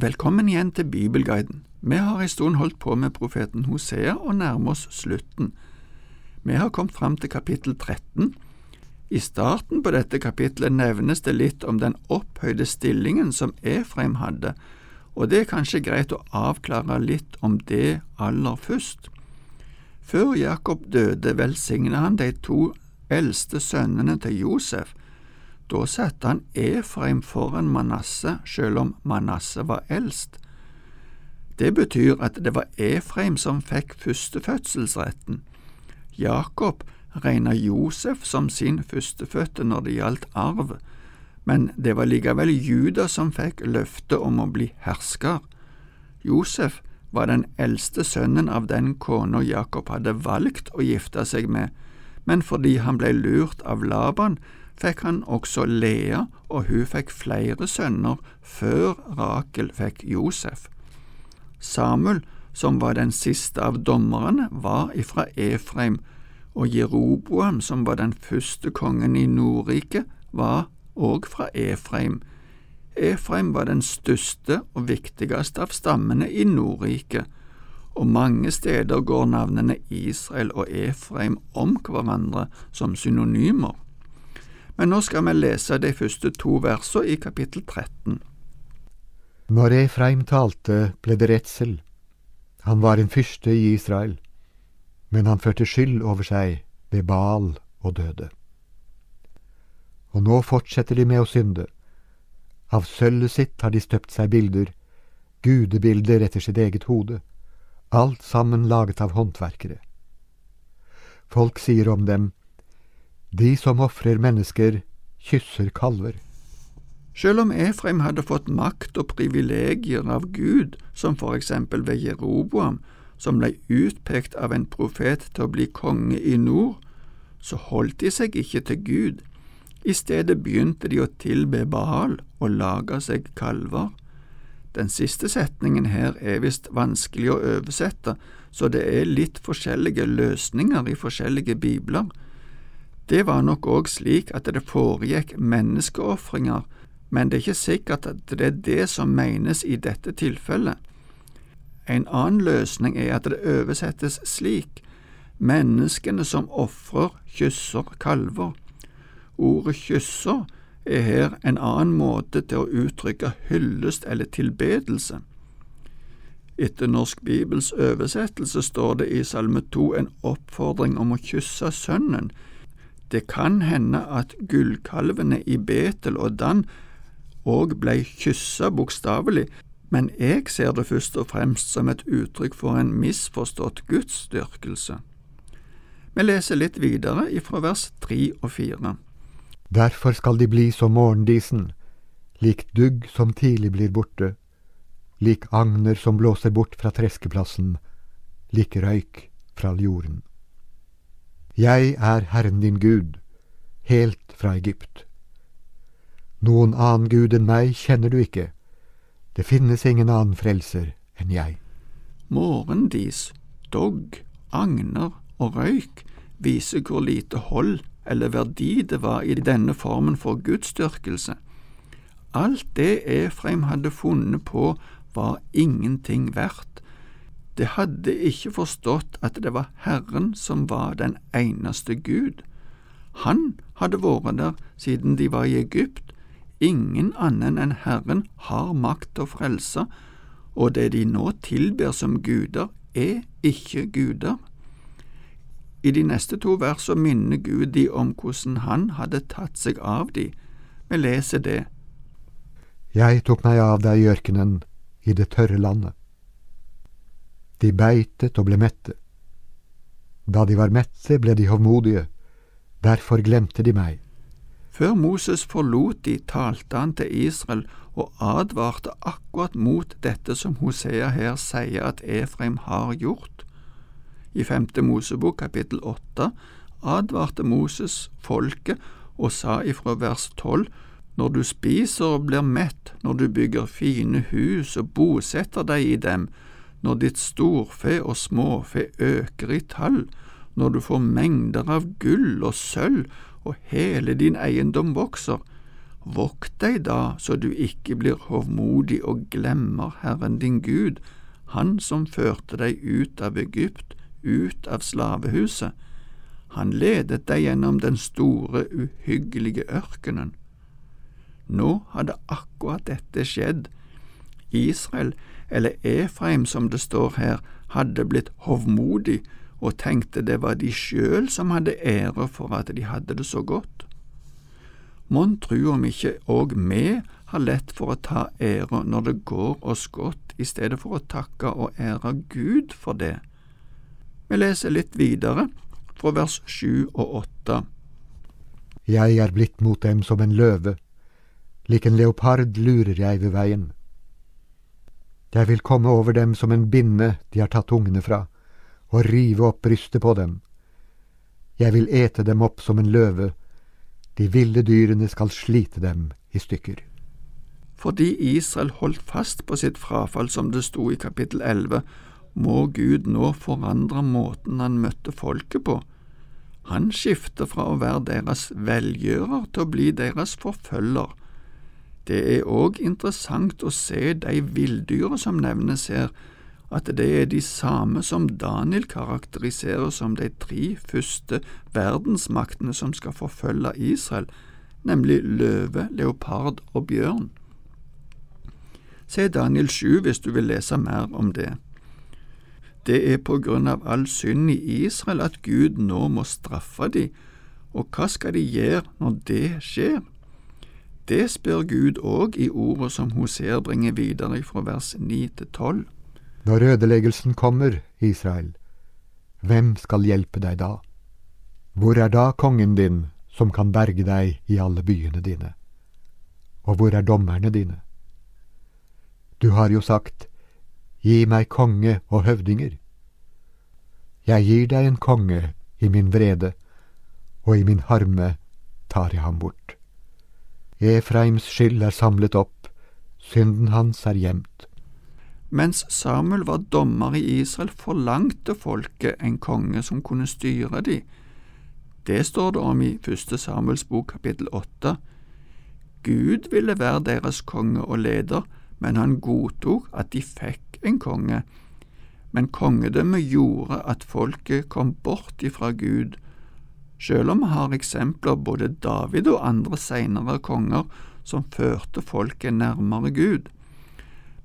Velkommen igjen til Bibelguiden. Vi har en stund holdt på med profeten Hosea og nærmer oss slutten. Vi har kommet fram til kapittel 13. I starten på dette kapittelet nevnes det litt om den opphøyde stillingen som Efraim hadde, og det er kanskje greit å avklare litt om det aller først. Før Jakob døde, velsignet han de to eldste sønnene til Josef, da satte han Efraim foran Manasseh, selv om Manasseh var eldst. Det betyr at det var Efraim som fikk førstefødselsretten. Jakob regna Josef som sin førstefødte når det gjaldt arv, men det var likevel Juda som fikk løftet om å bli hersker. Josef var den eldste sønnen av den kona Jakob hadde valgt å gifte seg med, men fordi han ble lurt av Laban, fikk han også Lea, og hun fikk flere sønner før Rakel fikk Josef. Samuel, som var den siste av dommerne, var ifra Efraim, og Jeroboam, som var den første kongen i Nordriket, var òg fra Efraim. Efraim var den største og viktigste av stammene i Nordriket, og mange steder går navnene Israel og Efraim om hverandre som synonymer men nå skal vi lese de første to versene i kapittel 13. Når Efraim talte, ble det redsel. Han var en fyrste i Israel, men han førte skyld over seg ved Baal og døde. Og nå fortsetter de med å synde. Av sølvet sitt har de støpt seg bilder, gudebilder etter sitt eget hode, alt sammen laget av håndverkere. Folk sier om dem, de som ofrer mennesker, kysser kalver. Selv om Efraim hadde fått makt og privilegier av Gud, som for eksempel ved Jeroboam, som ble utpekt av en profet til å bli konge i nord, så holdt de seg ikke til Gud. I stedet begynte de å tilbe Baal og lage seg kalver. Den siste setningen her er visst vanskelig å oversette, så det er litt forskjellige løsninger i forskjellige bibler. Det var nok òg slik at det foregikk menneskeofringer, men det er ikke sikkert at det er det som menes i dette tilfellet. En annen løsning er at det oversettes slik menneskene som ofrer, kysser kalver. Ordet kysser er her en annen måte til å uttrykke hyllest eller tilbedelse. Etter Norsk Bibels oversettelse står det i Salme 2 en oppfordring om å kysse Sønnen, det kan hende at gullkalvene i Betel og Dan òg blei kyssa bokstavelig, men jeg ser det først og fremst som et uttrykk for en misforstått gudsdyrkelse. Vi leser litt videre ifra vers tre og fire. Derfor skal de bli som morgendisen, lik dugg som tidlig blir borte, lik agner som blåser bort fra treskeplassen, lik røyk fra jorden. Jeg er Herren din Gud, helt fra Egypt. Noen annen Gud enn meg kjenner du ikke, det finnes ingen annen frelser enn jeg. Morgendis, dogg, agner og røyk viser hvor lite hold eller verdi det var i denne formen for gudsdyrkelse. Alt det Efraim hadde funnet på, var ingenting verdt. Det hadde ikke forstått at det var Herren som var den eneste Gud. Han hadde vært der siden de var i Egypt. Ingen annen enn Herren har makt til å frelse, og det de nå tilber som guder, er ikke guder. I de neste to versene minner Gud de om hvordan han hadde tatt seg av de. Vi leser det. Jeg tok meg av deg i ørkenen, i det tørre landet. De beitet og ble mette. Da de var mette, ble de hovmodige, derfor glemte de meg. Før Moses forlot de, talte han til Israel og advarte akkurat mot dette som Hosea her sier at Efraim har gjort. I femte Mosebok kapittel åtte advarte Moses folket og sa ifra vers tolv når du spiser og blir mett, når du bygger fine hus og bosetter deg i dem, når ditt storfe og småfe øker i tall, når du får mengder av gull og sølv og hele din eiendom vokser, Vokt deg da så du ikke blir hovmodig og glemmer Herren din Gud, Han som førte deg ut av Egypt, ut av slavehuset. Han ledet deg gjennom den store, uhyggelige ørkenen. Nå hadde akkurat dette skjedd. Israel, eller Efraim som det står her, hadde blitt hovmodig og tenkte det var de sjøl som hadde ære for at de hadde det så godt. Mon tru om ikke òg vi har lett for å ta ære når det går oss godt, i stedet for å takke og ære Gud for det. Vi leser litt videre, fra vers sju og åtte. Jeg er blitt mot dem som en løve, lik en leopard lurer jeg ved veien. Jeg vil komme over dem som en binne de har tatt ungene fra, og rive opp brystet på dem. Jeg vil ete dem opp som en løve, de ville dyrene skal slite dem i stykker. Fordi Israel holdt fast på sitt frafall, som det sto i kapittel 11, må Gud nå forandre måten han møtte folket på. Han skifter fra å være deres velgjører til å bli deres forfølger. Det er òg interessant å se de villdyra som nevnes her, at det er de samme som Daniel karakteriserer som de tre første verdensmaktene som skal forfølge Israel, nemlig løve, leopard og bjørn. Se Daniel 7 hvis du vil lese mer om det. Det er på grunn av all synd i Israel at Gud nå må straffe dem, og hva skal de gjøre når det skjer? Det spør Gud òg i ordet som Hosea bringer videre fra vers 9 til 12. Når ødeleggelsen kommer, Israel, hvem skal hjelpe deg da? Hvor er da kongen din, som kan berge deg i alle byene dine? Og hvor er dommerne dine? Du har jo sagt, Gi meg konge og høvdinger. Jeg gir deg en konge i min vrede, og i min harme tar jeg ham bort. Efraims skyld er samlet opp, synden hans er gjemt. Mens Samuel var dommer i Israel, forlangte folket en konge som kunne styre de. Det står det om i første Samuels bok kapittel åtte. Gud ville være deres konge og leder, men han godtok at de fikk en konge. Men kongedømmet gjorde at folket kom bort ifra Gud. Selv om vi har eksempler både David og andre senere konger som førte folket nærmere Gud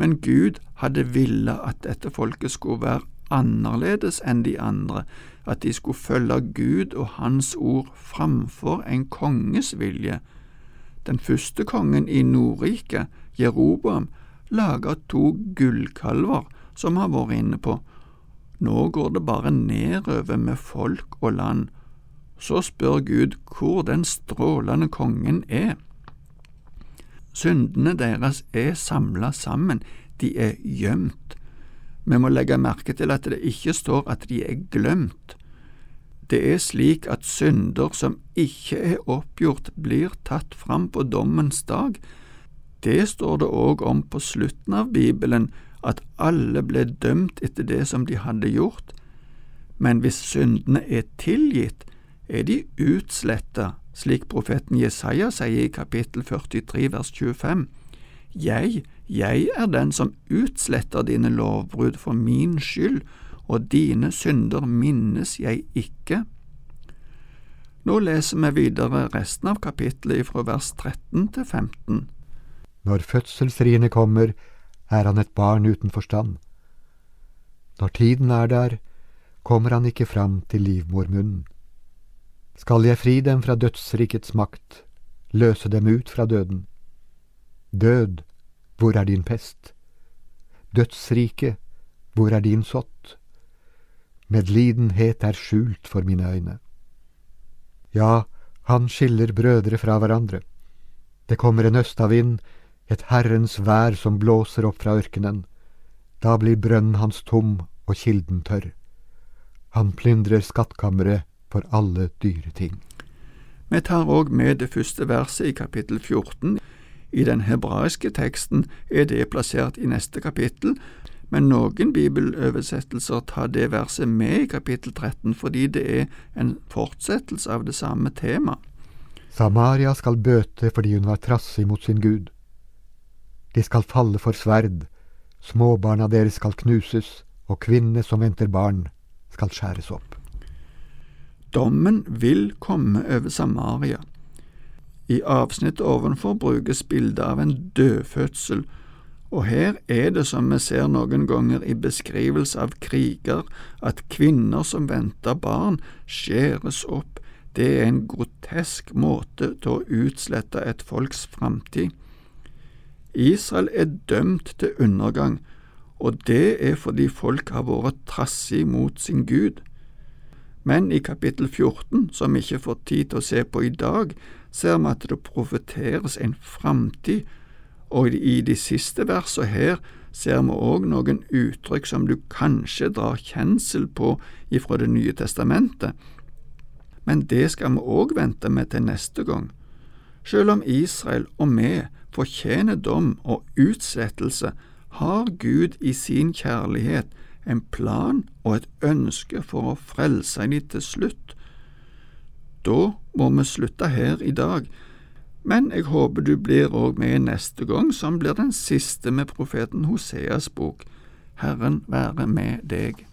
men Gud hadde ville at dette folket skulle være annerledes enn de andre, at de skulle følge Gud og Hans ord framfor en konges vilje. Den første kongen i Nordriket, Jeroboam, laga to gullkalver, som har vært inne på. Nå går det bare nedover med folk og land. Så spør Gud hvor den strålende kongen er. Syndene deres er samla sammen, de er gjemt. Vi må legge merke til at det ikke står at de er glemt. Det er slik at synder som ikke er oppgjort, blir tatt fram på dommens dag. Det står det òg om på slutten av Bibelen, at alle ble dømt etter det som de hadde gjort. Men hvis syndene er tilgitt, er de utsletta slik profeten Jesaja sier i kapittel 43 vers 25. Jeg, jeg er den som utsletter dine lovbrudd for min skyld, og dine synder minnes jeg ikke. Nå leser vi videre resten av kapittelet fra vers 13 til 15. Når fødselsriene kommer, er han et barn uten forstand. Når tiden er der, kommer han ikke fram til livmormunnen. Skal jeg fri dem fra dødsrikets makt, løse dem ut fra døden? Død, hvor er din pest? Dødsrike, hvor er din sott? Medlidenhet er skjult for mine øyne. Ja, han skiller brødre fra hverandre. Det kommer en østavind, et Herrens vær som blåser opp fra ørkenen. Da blir brønnen hans tom og kilden tørr. Han plyndrer skattkammeret for alle dyre ting. Vi tar òg med det første verset i kapittel 14. I den hebraiske teksten er det plassert i neste kapittel, men noen bibeloversettelser tar det verset med i kapittel 13 fordi det er en fortsettelse av det samme temaet. Samaria skal bøte fordi hun var trassig mot sin Gud. De skal falle for sverd, småbarna deres skal knuses, og kvinnene som venter barn, skal skjæres opp. Dommen vil komme over Samaria. I avsnittet ovenfor brukes bildet av en dødfødsel, og her er det som vi ser noen ganger i beskrivelse av kriger, at kvinner som venter barn, skjæres opp. Det er en grotesk måte til å utslette et folks framtid. Israel er dømt til undergang, og det er fordi folk har vært trassig mot sin Gud. Men i kapittel 14, som vi ikke får tid til å se på i dag, ser vi at det profeteres en framtid og i de siste versene her ser vi òg noen uttrykk som du kanskje drar kjensel på ifra Det nye testamentet, men det skal vi òg vente med til neste gang. Selv om Israel og vi fortjener dom og utslettelse, har Gud i sin kjærlighet en plan og et ønske for å frelse dem til slutt. Da må vi slutte her i dag, men jeg håper du blir òg med neste gang, som blir den siste med profeten Hoseas bok. Herren være med deg.